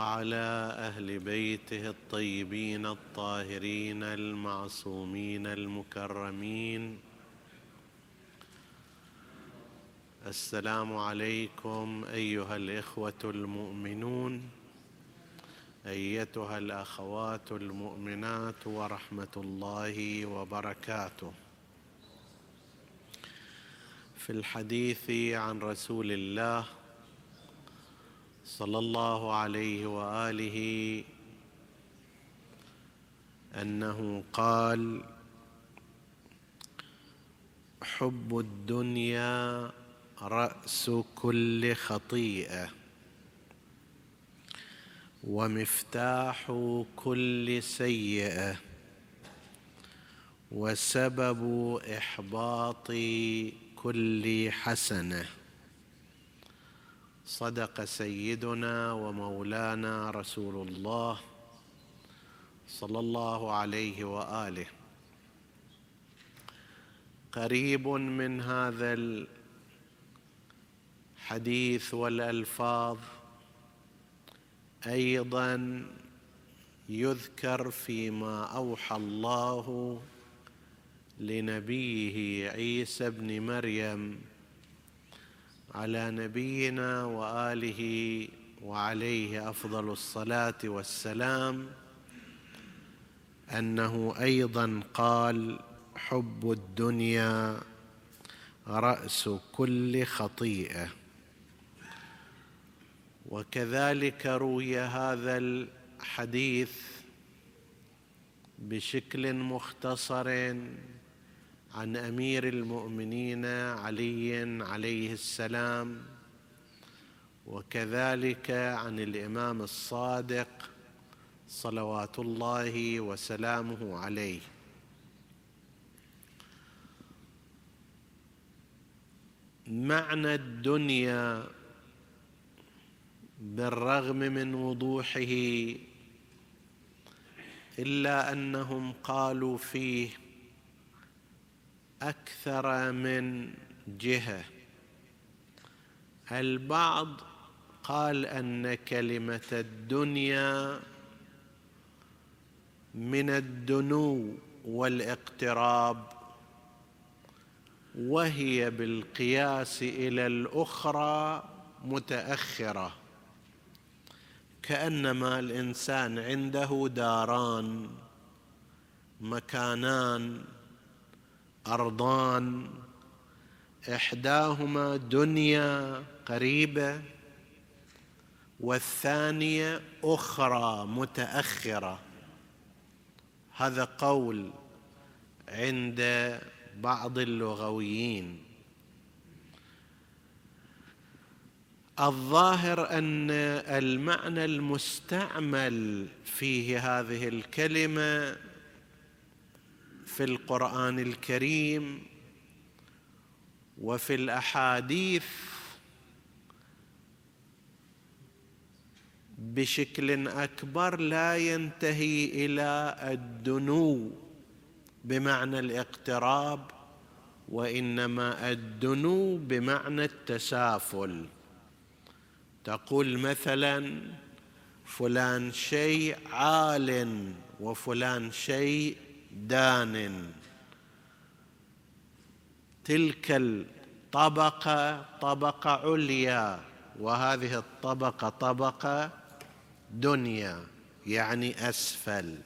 وعلى أهل بيته الطيبين الطاهرين المعصومين المكرمين. السلام عليكم أيها الإخوة المؤمنون أيتها الأخوات المؤمنات ورحمة الله وبركاته. في الحديث عن رسول الله صلى الله عليه وآله أنه قال حب الدنيا رأس كل خطيئة ومفتاح كل سيئة وسبب إحباط كل حسنة. صدق سيدنا ومولانا رسول الله صلى الله عليه وآله. قريب من هذا الحديث والألفاظ أيضا يذكر فيما أوحى الله لنبيه عيسى بن مريم على نبينا وآله وعليه أفضل الصلاة والسلام. أنه أيضا قال حب الدنيا رأس كل خطيئة. وكذلك روي هذا الحديث بشكل مختصر عن أمير المؤمنين علي عليه السلام وكذلك عن الإمام الصادق صلوات الله وسلامه عليه. معنى الدنيا بالرغم من وضوحه إلا أنهم قالوا فيه أكثر من جهة. البعض قال أن كلمة الدنيا من الدنو والاقتراب وهي بالقياس إلى الأخرى متأخرة. كأنما الإنسان عنده داران مكانان أرضان إحداهما دنيا قريبة والثانية أخرى متأخرة. هذا قول عند بعض اللغويين. الظاهر أن المعنى المستعمل فيه هذه الكلمة في القرآن الكريم وفي الأحاديث بشكل أكبر لا ينتهي إلى الدنو بمعنى الاقتراب وإنما الدنو بمعنى التسافل. تقول مثلا فلان شيء عال وفلان شيء دان. تلك الطبقة طبقة عليا وهذه الطبقة طبقة دنيا يعني أسفل.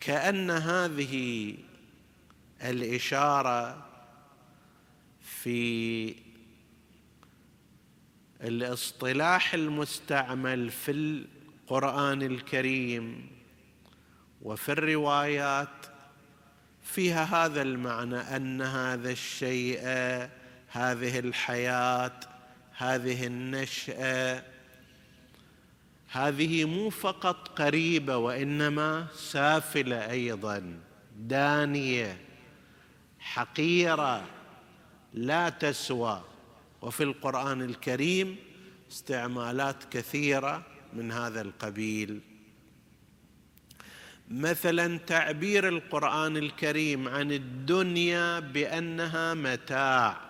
كأن هذه الإشارة في الاصطلاح المستعمل في القرآن الكريم وفي الروايات فيها هذا المعنى أن هذا الشيء هذه الحياة هذه النشأة هذه مو فقط قريبة وإنما سافلة أيضا دانية حقيرة لا تسوى. وفي القرآن الكريم استعمالات كثيرة من هذا القبيل. مثلا تعبير القرآن الكريم عن الدنيا بأنها متاع.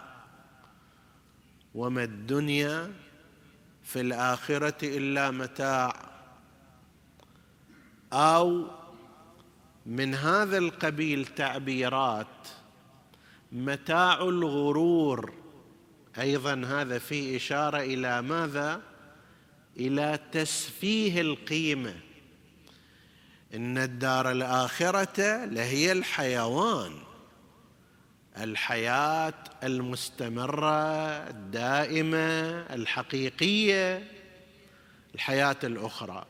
وما الدنيا في الآخرة إلا متاع. أو من هذا القبيل تعبيرات متاع الغرور. أيضا هذا فيه إشارة إلى ماذا؟ إلى تسفيه القيمة. إن الدار الآخرة لهي الحيوان. الحياة المستمرة الدائمة الحقيقية الحياة الأخرى.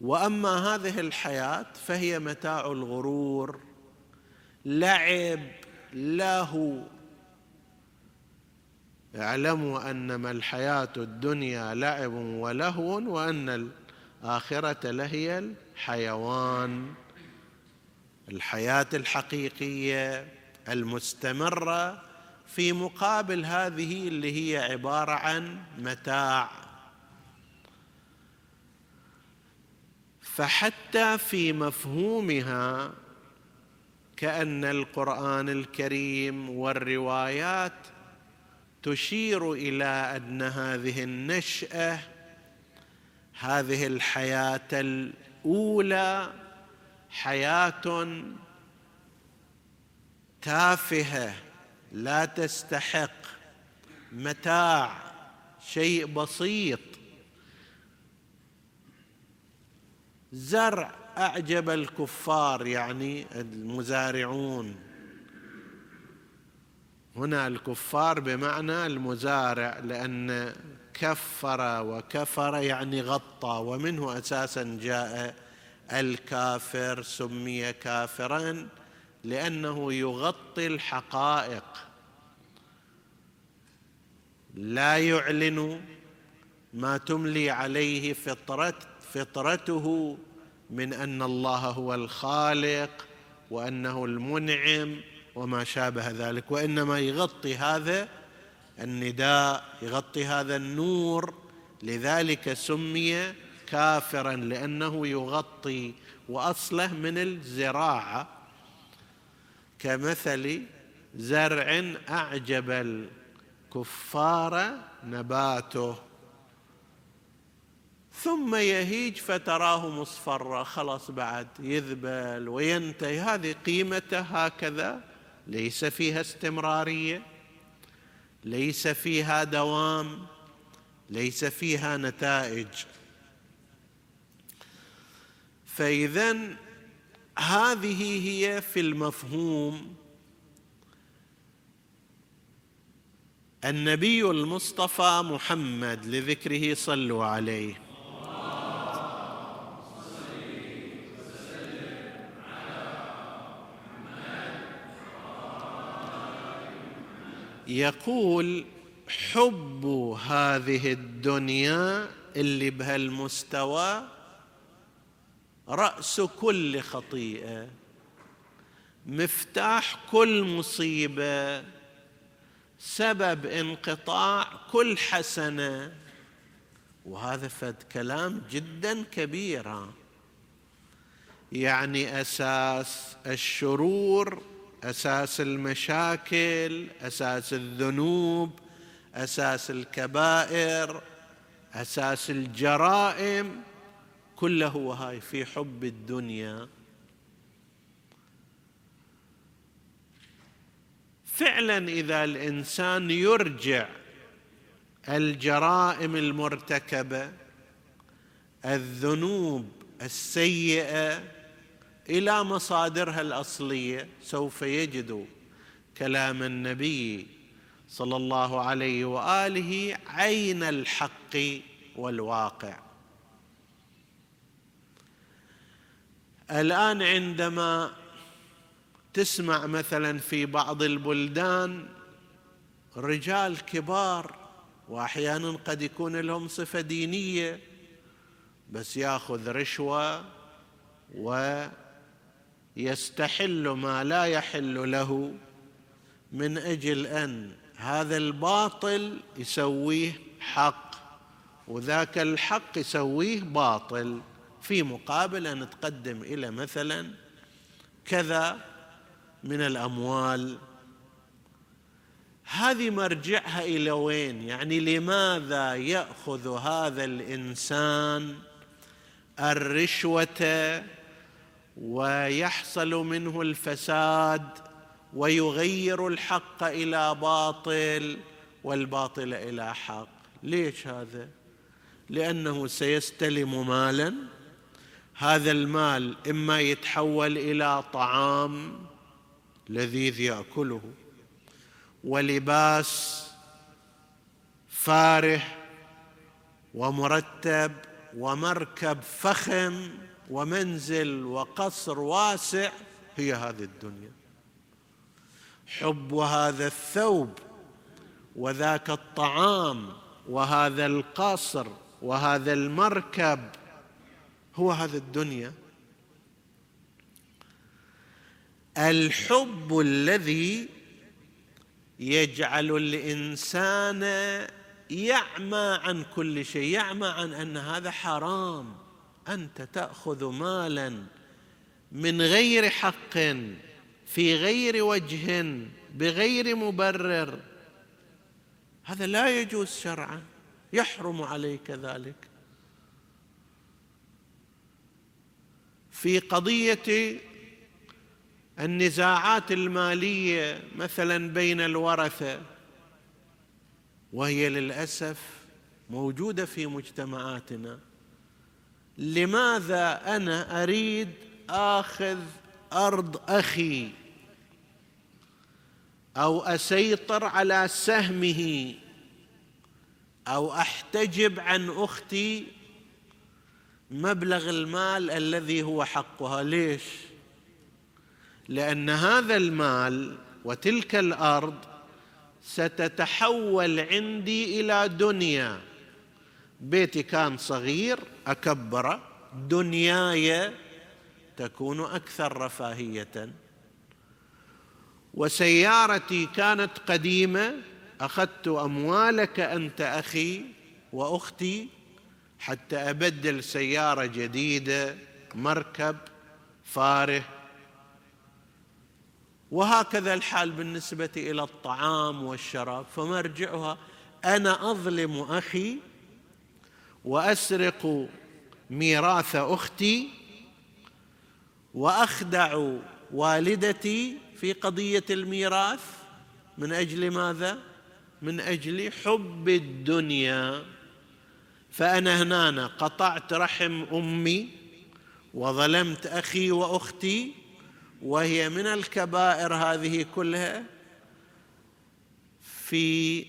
وأما هذه الحياة فهي متاع الغرور لعب له اعلموا أنما الحياة الدنيا لعب ولهو وأن الاخره لهي الحيوان الحياة الحقيقية المستمرة في مقابل هذه اللي هي عبارة عن متاع. فحتى في مفهومها كأن القرآن الكريم والروايات تشير إلى أن هذه النشأة هذه الحياة الأولى حياة تافهة لا تستحق. متاع شيء بسيط. زرع أعجب الكفار يعني المزارعون. هنا الكفار بمعنى المزارع لأن كفر وكفر يعني غطى ومنه أساسا جاء الكافر سمي كافرا لأنه يغطي الحقائق. لا يعلن ما تملي عليه فطرت فطرته من أن الله هو الخالق وأنه المنعم وما شابه ذلك وإنما يغطي هذا النداء يغطي هذا النور لذلك سمي كافرا لأنه يغطي وأصله من الزراعة كمثل زرع أعجب الكفار نباته. ثم يهيج فتراه مصفرا خلاص بعد يذبل وينتهي. هذه قيمته هكذا ليس فيها استمرارية. ليس فيها دوام ليس فيها نتائج. فاذا هذه هي في المفهوم النبي المصطفى محمد لذكره صلوا عليه. يقول حب هذه الدنيا اللي بهالمستوى رأس كل خطيئة مفتاح كل مصيبة سبب انقطاع كل حسنة. وهذا فد كلام جدا كبير يعني أساس الشرور أساس المشاكل أساس الذنوب أساس الكبائر أساس الجرائم كله وهاي في حب الدنيا. فعلا إذا الإنسان يرجع الجرائم المرتكبة الذنوب السيئة إلى مصادرها الأصلية سوف يجد كلام النبي صلى الله عليه وآله عين الحق والواقع. الآن عندما تسمع مثلا في بعض البلدان رجال كبار واحيانا قد يكون لهم صفة دينية بس يأخذ رشوة ويستحل ما لا يحل له من أجل أن هذا الباطل يسويه حق وذاك الحق يسويه باطل. في مقابل أن تقدم إلى مثلا كذا من الأموال. هذه مرجعها إلى وين؟ يعني لماذا يأخذ هذا الإنسان الرشوة ويحصل منه الفساد ويغير الحق إلى باطل والباطل إلى حق. ليش هذا؟ لأنه سيستلم مالا. هذا المال إما يتحول إلى طعام لذيذ يأكله ولباس فاره ومرتب ومركب فخم ومنزل وقصر واسع هي هذه الدنيا. حب هذا الثوب وذاك الطعام وهذا القصر وهذا المركب هو هذا الدنيا. الحب الذي يجعل الإنسان يعمى عن كل شيء يعمى عن أن هذا حرام. أنت تأخذ مالا من غير حق في غير وجه بغير مبرر. هذا لا يجوز شرعا يحرم عليك ذلك. في قضية النزاعات المالية مثلا بين الورثة وهي للأسف موجودة في مجتمعاتنا. لماذا أنا أريد آخذ أرض أخي؟ أو أسيطر على سهمه؟ أو أحتجب عن أختي مبلغ المال الذي هو حقها؟ ليش؟ لأن هذا المال وتلك الأرض ستتحول عندي إلى دنيا. بيتي كان صغير أكبره. دنياي تكون أكثر رفاهية. وسيارتي كانت قديمة. أخذت أموالك أنت أخي وأختي حتى أبدل سيارة جديدة مركب فاره وهكذا الحال بالنسبة إلى الطعام والشراب فمرجعها أنا أظلم أخي وأسرق ميراث أختي وأخدع والدتي في قضية الميراث. من أجل ماذا؟ من أجل حب الدنيا. فأنا هنا قطعت رحم أمي وظلمت أخي وأختي وهي من الكبائر هذه كلها. في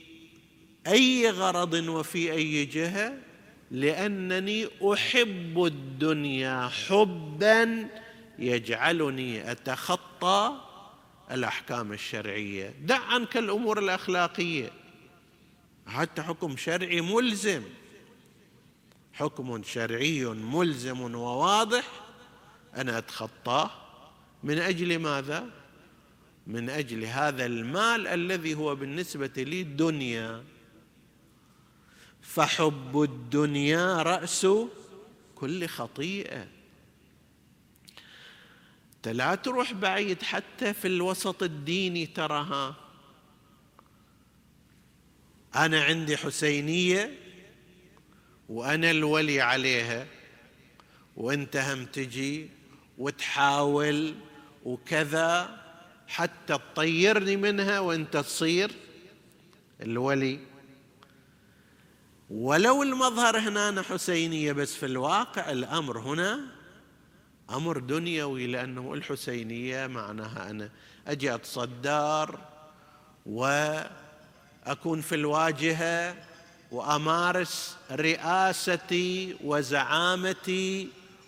أي غرض وفي أي جهة لأنني أحب الدنيا حبا يجعلني أتخطى الأحكام الشرعية. دع عنك الأمور الأخلاقية. حتى حكم شرعي ملزم. حكم شرعي ملزم وواضح. أنا اتخطاه من أجل ماذا؟ من أجل هذا المال الذي هو بالنسبة لي دنيا. فحب الدنيا رأس كل خطيئة. أنت لا تروح بعيد حتى في الوسط الديني تراها. أنا عندي حسينية وأنا الولي عليها وانت هم تجي وتحاول وكذا حتى تطيرني منها وانت تصير الولي. ولو المظهر هنا حسينية بس في الواقع الأمر هنا أمر دنيوي لأنه الحسينية معناها أنا أجي أتصدر وأكون في الواجهة وأمارس رئاستي وزعامتي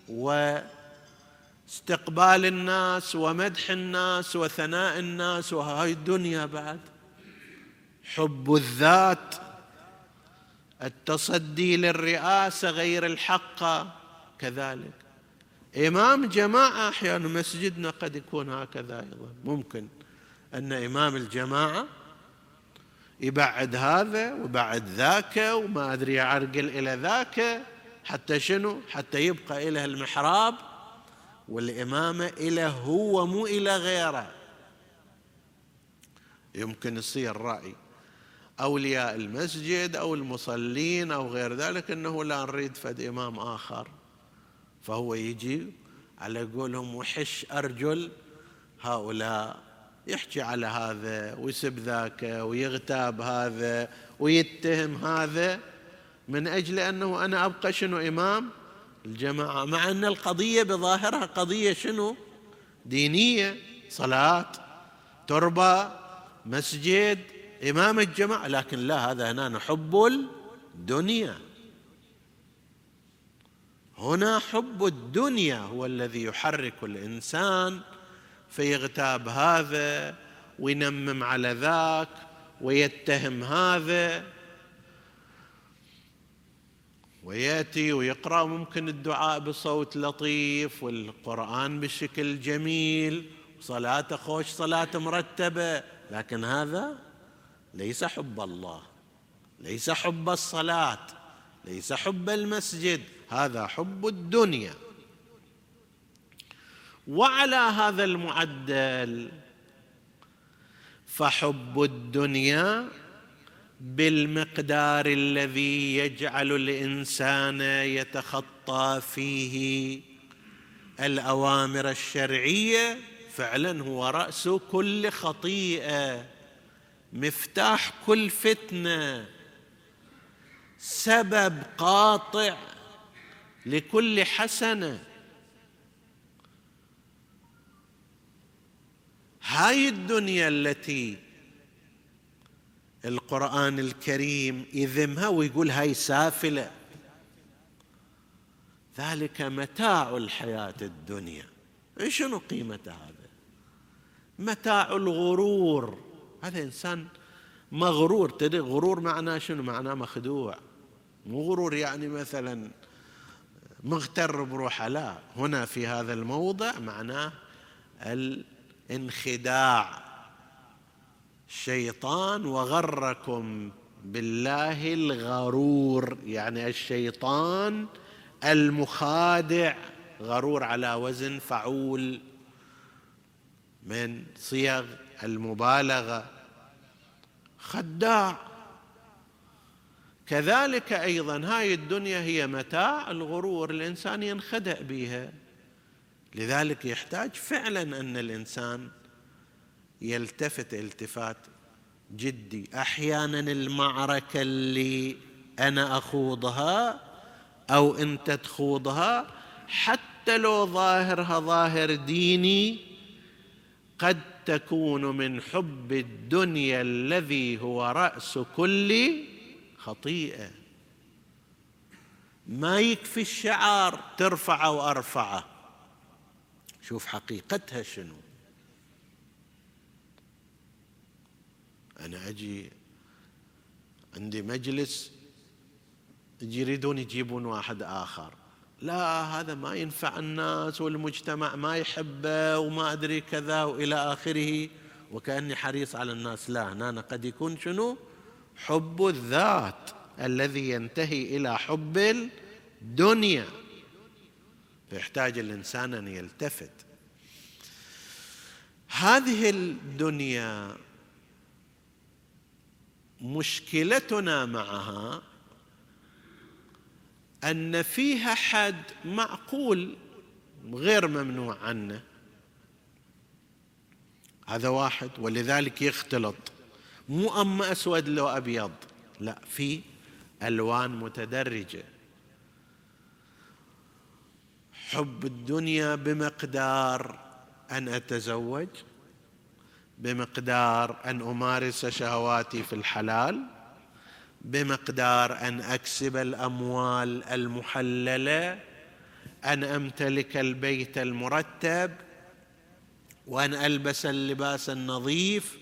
و استقبال الناس ومدح الناس وثناء الناس وهاي الدنيا بعد. حب الذات التصدي للرئاسة غير الحقه كذلك. إمام جماعة أحيانا مسجدنا قد يكون هكذا أيضا. ممكن أن إمام الجماعة يبعد هذا ويبعد ذاك وما أدري يعرقل إلى ذاك حتى شنو؟ حتى يبقى إله المحراب والإمامة إله هو مو إلى غيره. يمكن يصير رأي. أولياء المسجد أو المصلين أو غير ذلك أنه لا نريد فد إمام آخر. فهو يجي على قولهم وحش أرجل هؤلاء يحكي على هذا ويسب ذاك ويغتاب هذا ويتهم هذا من أجل أنه أنا أبقى شنو إمام؟ الجماعة مع أن القضية بظاهرها قضية شنو؟ دينية صلاة تربة مسجد إمام الجماعة لكن لا هذا هنا نحب الدنيا. هنا حب الدنيا هو الذي يحرك الإنسان فيغتاب هذا وينمم على ذاك ويتهم هذا ويأتي ويقرأ ممكن الدعاء بصوت لطيف والقرآن بشكل جميل صلاته خوش صلاه مرتبة لكن هذا ليس حب الله ليس حب الصلاة ليس حب المسجد هذا حب الدنيا. وعلى هذا المعدل فحب الدنيا بالمقدار الذي يجعل الإنسان يتخطى فيه الأوامر الشرعية فعلا هو رأس كل خطيئة. مفتاح كل فتنة. سبب قاطع لكل حسنة. هاي الدنيا التي القرآن الكريم يذمها ويقول هاي سافلة. ذلك متاع الحياة الدنيا. شنو قيمة هذا؟ متاع الغرور. هذا إنسان مغرور. تدري غرور معناه شنو؟ معناه مخدوع. مو غرور يعني مثلا مغتر بروحه. لا هنا في هذا الموضع معناه الانخداع. الشيطان وغركم بالله الغرور. يعني الشيطان المخادع. غرور على وزن فعول من صيغ المبالغة. خداع. كذلك أيضا هاي الدنيا هي متاع الغرور الإنسان ينخدع بها لذلك يحتاج فعلا أن الإنسان يلتفت التفات جدي. أحيانا المعركة اللي أنا أخوضها أو أنت تخوضها حتى لو ظاهرها ظاهر ديني قد تكون من حب الدنيا الذي هو رأس كل خطيئة. ما يكفي الشعار ترفعه وأرفعه. شوف حقيقتها شنو. أنا أجي عندي مجلس يريدون يجيبون واحد آخر. لا هذا ما ينفع الناس والمجتمع ما يحبه وما أدري كذا وإلى آخره. وكأني حريص على الناس. لا هنا قد يكون شنو؟ حب الذات الذي ينتهي إلى حب الدنيا. فيحتاج الإنسان أن يلتفت. هذه الدنيا مشكلتنا معها أن فيها حد معقول غير ممنوع عنه. هذا واحد ولذلك يختلط. مو أما أسود لو أبيض. لا في ألوان متدرجة. حب الدنيا بمقدار أن أتزوج بمقدار أن أمارس شهواتي في الحلال. بمقدار أن أكسب الأموال المحللة أن أمتلك البيت المرتب وأن ألبس اللباس النظيف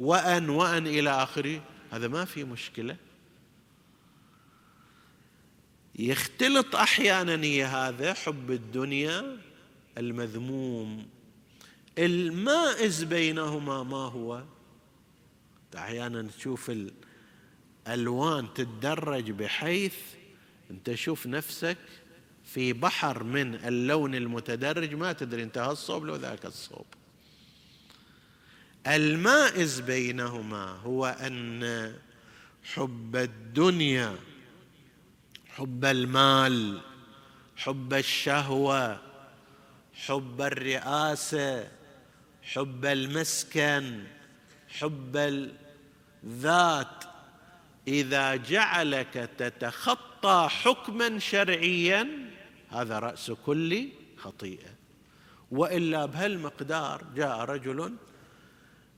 وأن وأن إلى آخره. هذا ما في مشكلة. يختلط أحيانا هذا حب الدنيا المذموم. المائز بينهما ما هو؟ أحيانا تشوف الالوان تتدرج بحيث أنت تشوف نفسك في بحر من اللون المتدرج ما تدري انت هالصوب لو ذاك الصوب. المائز بينهما هو أن حب الدنيا حب المال حب الشهوة حب الرئاسة حب المسكن حب الذات. إذا جعلك تتخطى حكما شرعيا هذا رأس كل خطيئة. وإلا بهالمقدار جاء رجل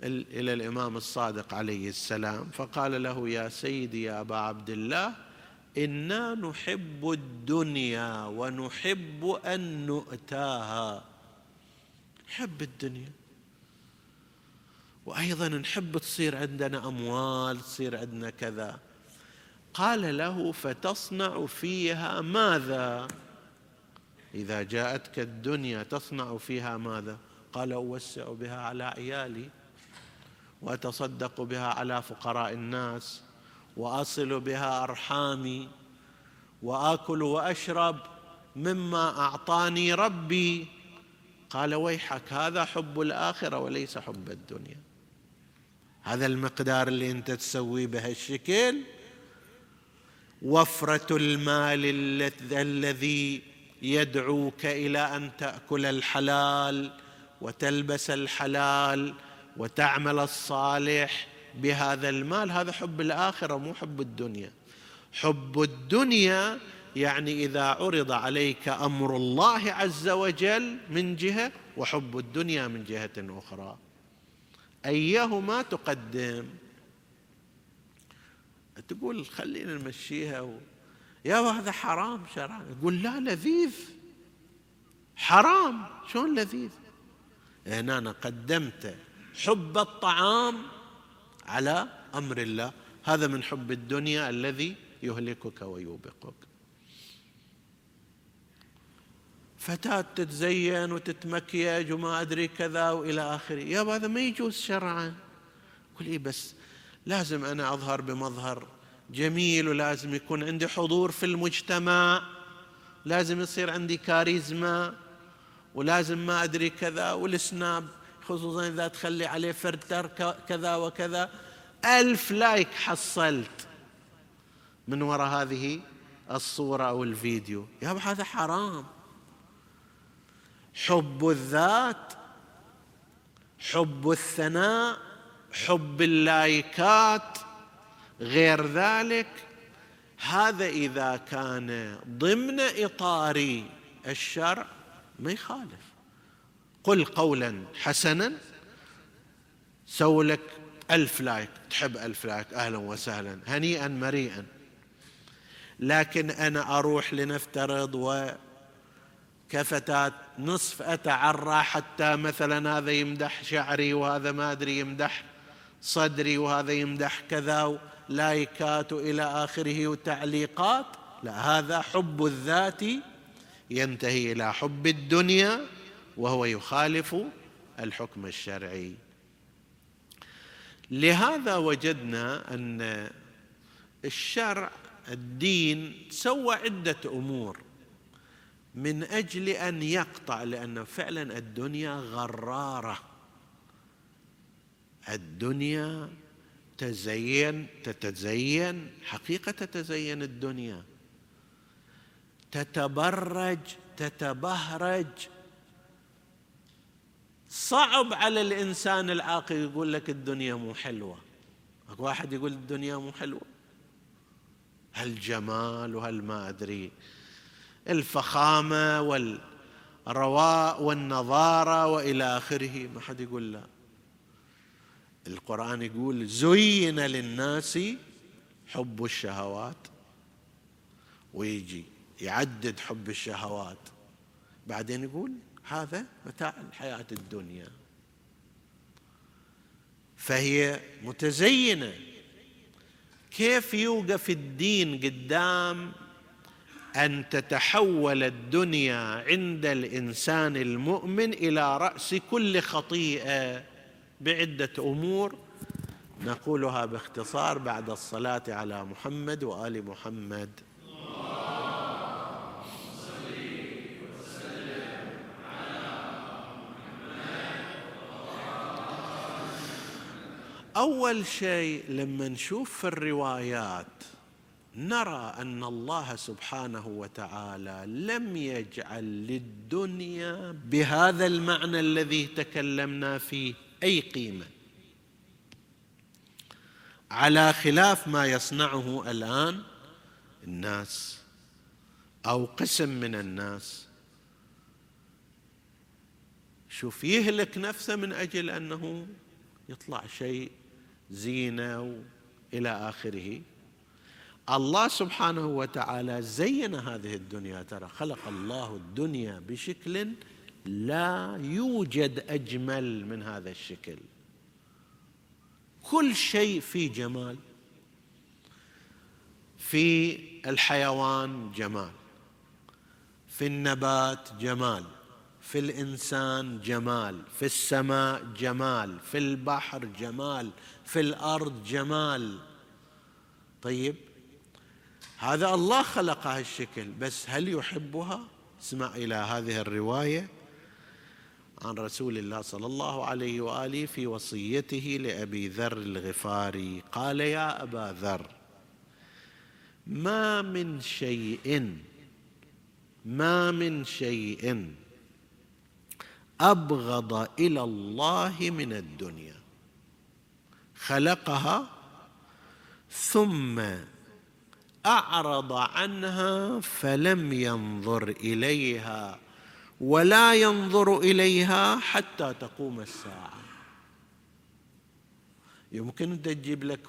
إلى الإمام الصادق عليه السلام فقال له يا سيدي يا أبا عبد الله إنا نحب الدنيا ونحب أن نؤتاها. نحب الدنيا. وأيضا نحب تصير عندنا أموال تصير عندنا كذا. قال له فتصنع فيها ماذا؟ إذا جاءتك الدنيا تصنع فيها ماذا؟ قال أوسع بها على عيالي وأتصدق بها على فقراء الناس وأصل بها أرحامي وآكل وأشرب مما أعطاني ربي. قال ويحك هذا حب الآخرة وليس حب الدنيا. هذا المقدار اللي انت تسويه بهالشكل. وفرة المال الذي يدعوك إلى أن تأكل الحلال وتلبس الحلال وتعمل الصالح بهذا المال. هذا حب الآخرة مو حب الدنيا. حب الدنيا يعني إذا عرض عليك أمر الله عز وجل من جهة وحب الدنيا من جهة أخرى. أيهما تقدم؟ تقول خلينا نمشيها و... يا هذا حرام شرعا. يقول لا لذيذ. حرام. شلون لذيذ؟ هنا أنا قدمت حب الطعام على أمر الله. هذا من حب الدنيا الذي يهلكك ويوبقك. فتاة تتزين وتتمكيج وما أدري كذا وإلى آخره. يا هذا ما يجوز شرعا. قل إيه بس لازم أنا أظهر بمظهر جميل ولازم يكون عندي حضور في المجتمع. لازم يصير عندي كاريزما ولازم ما أدري كذا وال Snap خصوصا إذا تخلي عليه فلتر كذا وكذا. ألف like حصلت من وراء هذه الصورة أو الفيديو. يا هذا حرام. حب الذات حب الثناء حب اللايكات غير ذلك. هذا إذا كان ضمن إطار الشرع ما يخالف. قل قولا حسنا سو لك ألف like تحب ألف like أهلا وسهلا هنيئا مريئا. لكن أنا أروح لنفترض و كفتاة نصف أتعرى حتى مثلا هذا يمدح شعري وهذا ما أدري يمدح صدري وهذا يمدح كذا لايكات إلى آخره وتعليقات. لا هذا حب الذات ينتهي إلى حب الدنيا وهو يخالف الحكم الشرعي. لهذا وجدنا أن الشرع الدين سوى عدة أمور. من أجل أن يقطع لأن فعلا الدنيا غرارة. الدنيا تزين تتزين حقيقة تتزين الدنيا. تتبرج تتبهرج. صعب على الإنسان العاقل يقول لك الدنيا مو حلوة. أكو واحد يقول الدنيا مو حلوة؟ هالجمال وهالما أدري. الفخامة والرواء والنظارة وإلى آخره. ما حد يقول لا. القرآن يقول زين للناس حب الشهوات. ويجي يعدد حب الشهوات. بعدين يقول هذا متاع الحياة الدنيا. فهي متزينة. كيف يوقف الدين قدام أن تتحول الدنيا عند الإنسان المؤمن إلى رأس كل خطيئة بعدة أمور نقولها باختصار بعد الصلاة على محمد وآل محمد. أول شيء لما نشوف في الروايات نرى أن الله سبحانه وتعالى لم يجعل للدنيا بهذا المعنى الذي تكلمنا فيه أي قيمة. على خلاف ما يصنعه الآن الناس أو قسم من الناس. شوف يهلك نفسه من أجل أنه يطلع شيء زينة إلى آخره. الله سبحانه وتعالى زين هذه الدنيا. ترى خلق الله الدنيا بشكل لا يوجد أجمل من هذا الشكل. كل شيء فيه جمال في الحيوان جمال في النبات جمال في الإنسان جمال في السماء جمال في البحر جمال في الأرض جمال. طيب هذا الله خلق هالشكل بس هل يحبها؟ اسمع إلى هذه الرواية عن رسول الله صلى الله عليه وآله في وصيته لأبي ذر الغفاري. قال يا أبا ذر ما من شيء ما من شيء أبغض إلى الله من الدنيا. خلقها ثم أعرض عنها فلم ينظر إليها ولا ينظر إليها حتى تقوم الساعة. يمكن أنت تجيب لك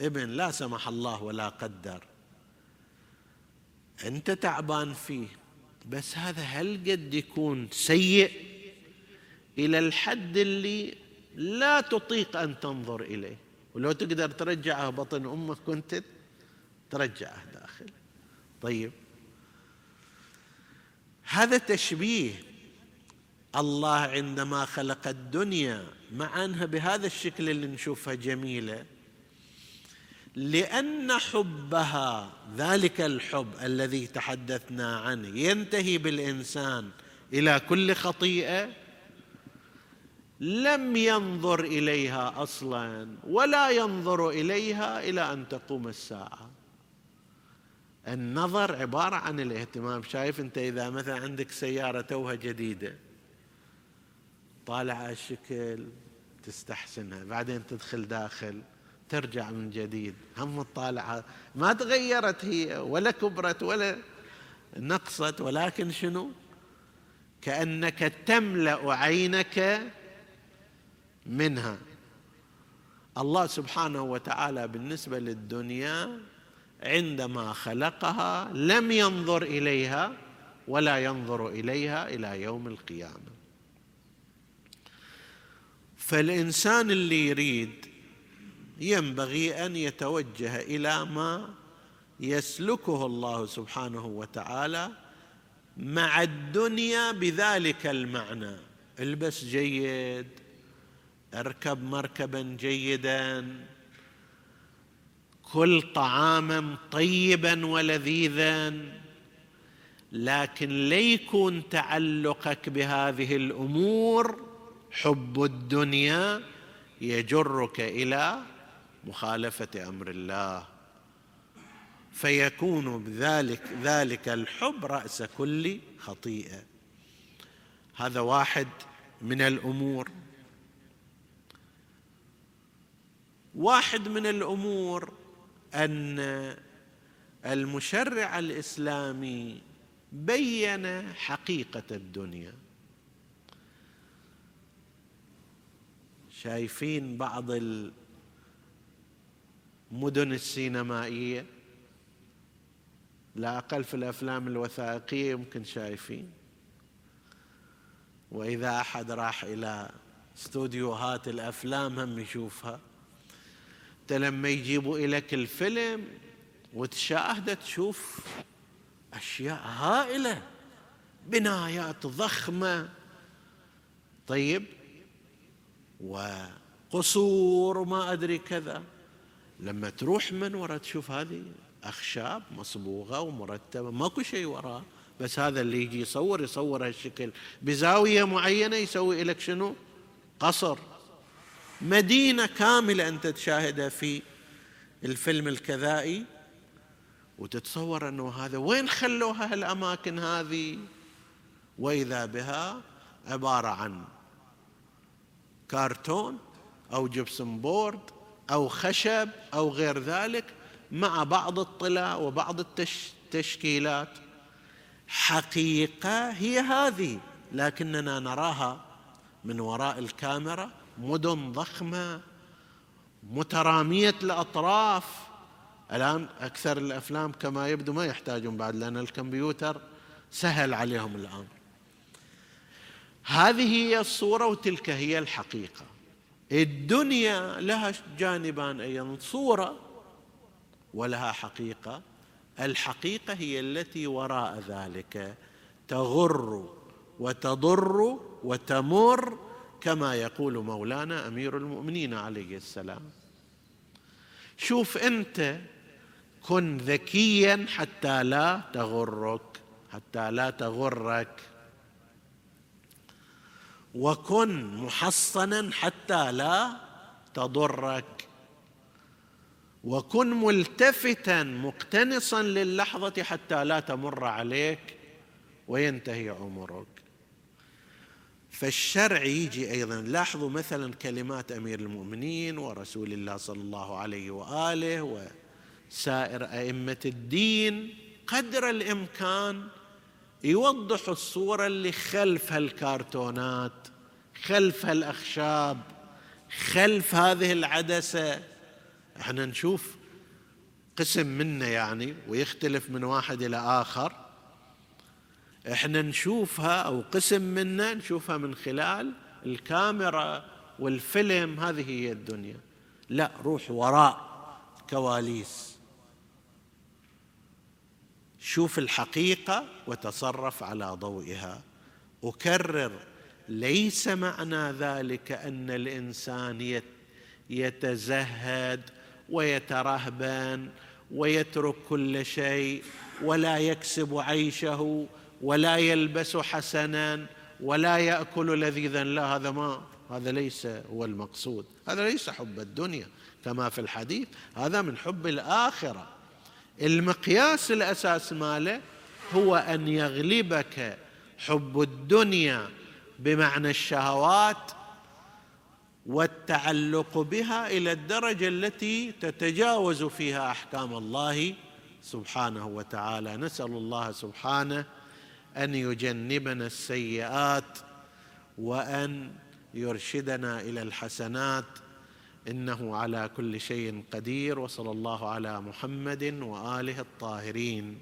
ابن لا سمح الله ولا قدر. أنت تعبان فيه بس هذا هل قد يكون سيء؟ إلى الحد اللي لا تطيق أن تنظر إليه. ولو تقدر ترجعه بطن أمك كنت ترجعه داخل. طيب. هذا تشبيه. الله عندما خلق الدنيا مع انها بهذا الشكل اللي نشوفها جميلة. لأن حبها ذلك الحب الذي تحدثنا عنه ينتهي بالإنسان إلى كل خطيئة لم ينظر إليها أصلا ولا ينظر إليها إلى أن تقوم الساعة. النظر عبارة عن الاهتمام. شايف انت إذا مثلا عندك سيارة توها جديدة طالع الشكل تستحسنها بعدين تدخل داخل ترجع من جديد هم تطالعها ما تغيرت هي ولا كبرت ولا نقصت ولكن شنو؟ كأنك تملأ عينك منها. الله سبحانه وتعالى بالنسبة للدنيا عندما خلقها لم ينظر إليها ولا ينظر إليها إلى يوم القيامة. فالإنسان اللي يريد ينبغي أن يتوجه إلى ما يسلكه الله سبحانه وتعالى مع الدنيا بذلك المعنى. البس جيد اركب مركبا جيدا كل طعاما طيبا ولذيذا لكن ليكون تعلقك بهذه الأمور حب الدنيا يجرك إلى مخالفة أمر الله. فيكون بذلك ذلك الحب رأس كل خطيئة. هذا واحد من الأمور. واحد من الأمور أن المشرع الإسلامي بين حقيقة الدنيا. شايفين بعض المدن السينمائية؟ لا أقل في الأفلام الوثائقية يمكن شايفين. وإذا أحد راح إلى استوديوهات الأفلام هم يشوفها. انت لما يجيبوا لك الفيلم وتشاهده تشوف أشياء هائلة بنايات ضخمة. طيب وقصور وما أدري كذا. لما تروح من وراء تشوف هذه أخشاب مصبوغة ومرتبة ماكو شيء وراء بس هذا اللي يجي يصور يصور هالشكل. بزاوية معينة يسوي لك شنو؟ قصر. مدينة كاملة انت تشاهدها في الفيلم الكذائي وتتصور أنه هذا وين خلوها هالأماكن هذه؟ وإذا بها عبارة عن كارتون أو جبسن بورد أو خشب أو غير ذلك مع بعض الطلا وبعض التشكيلات. حقيقة هي هذه لكننا نراها من وراء الكاميرا مدن ضخمة مترامية الأطراف. الآن أكثر الأفلام كما يبدو ما يحتاجون بعد لأن الكمبيوتر سهل عليهم الآن. هذه هي الصورة وتلك هي الحقيقة. الدنيا لها جانبان أيضا صورة ولها حقيقة. الحقيقة هي التي وراء ذلك. تغر وتضر وتمر كما يقول مولانا أمير المؤمنين عليه السلام. شوف أنت كن ذكيا حتى لا تغرك حتى لا تغرك. وكن محصنا حتى لا تضرك. وكن ملتفتا مقتنصا للحظة حتى لا تمر عليك وينتهي عمرك. فالشرع يجي أيضا. لاحظوا مثلا كلمات أمير المؤمنين ورسول الله صلى الله عليه وآله وسائر أئمة الدين. قدر الإمكان يوضح الصورة اللي خلف هالكرتونات خلف هالأخشاب خلف هذه العدسة. إحنا نشوف قسم منه يعني ويختلف من واحد إلى آخر. إحنا نشوفها أو قسم منه نشوفها من خلال الكاميرا والفيلم هذه هي الدنيا. لا روح وراء كواليس. شوف الحقيقة وتصرف على ضوئها. أكرر ليس معنى ذلك أن الإنسان يتزهد ويترهبن ويترك كل شيء ولا يكسب عيشه ولا يلبس حسنا ولا يأكل لذيذا. لا هذا ما هذا ليس هو المقصود. هذا ليس حب الدنيا كما في الحديث. هذا من حب الآخرة. المقياس الأساس ماله هو أن يغلبك حب الدنيا بمعنى الشهوات والتعلق بها إلى الدرجة التي تتجاوز فيها أحكام الله سبحانه وتعالى. نسأل الله سبحانه أن يجنبنا السيئات وأن يرشدنا إلى الحسنات. إنه على كل شيء قدير وصلى الله على محمد وآله الطاهرين.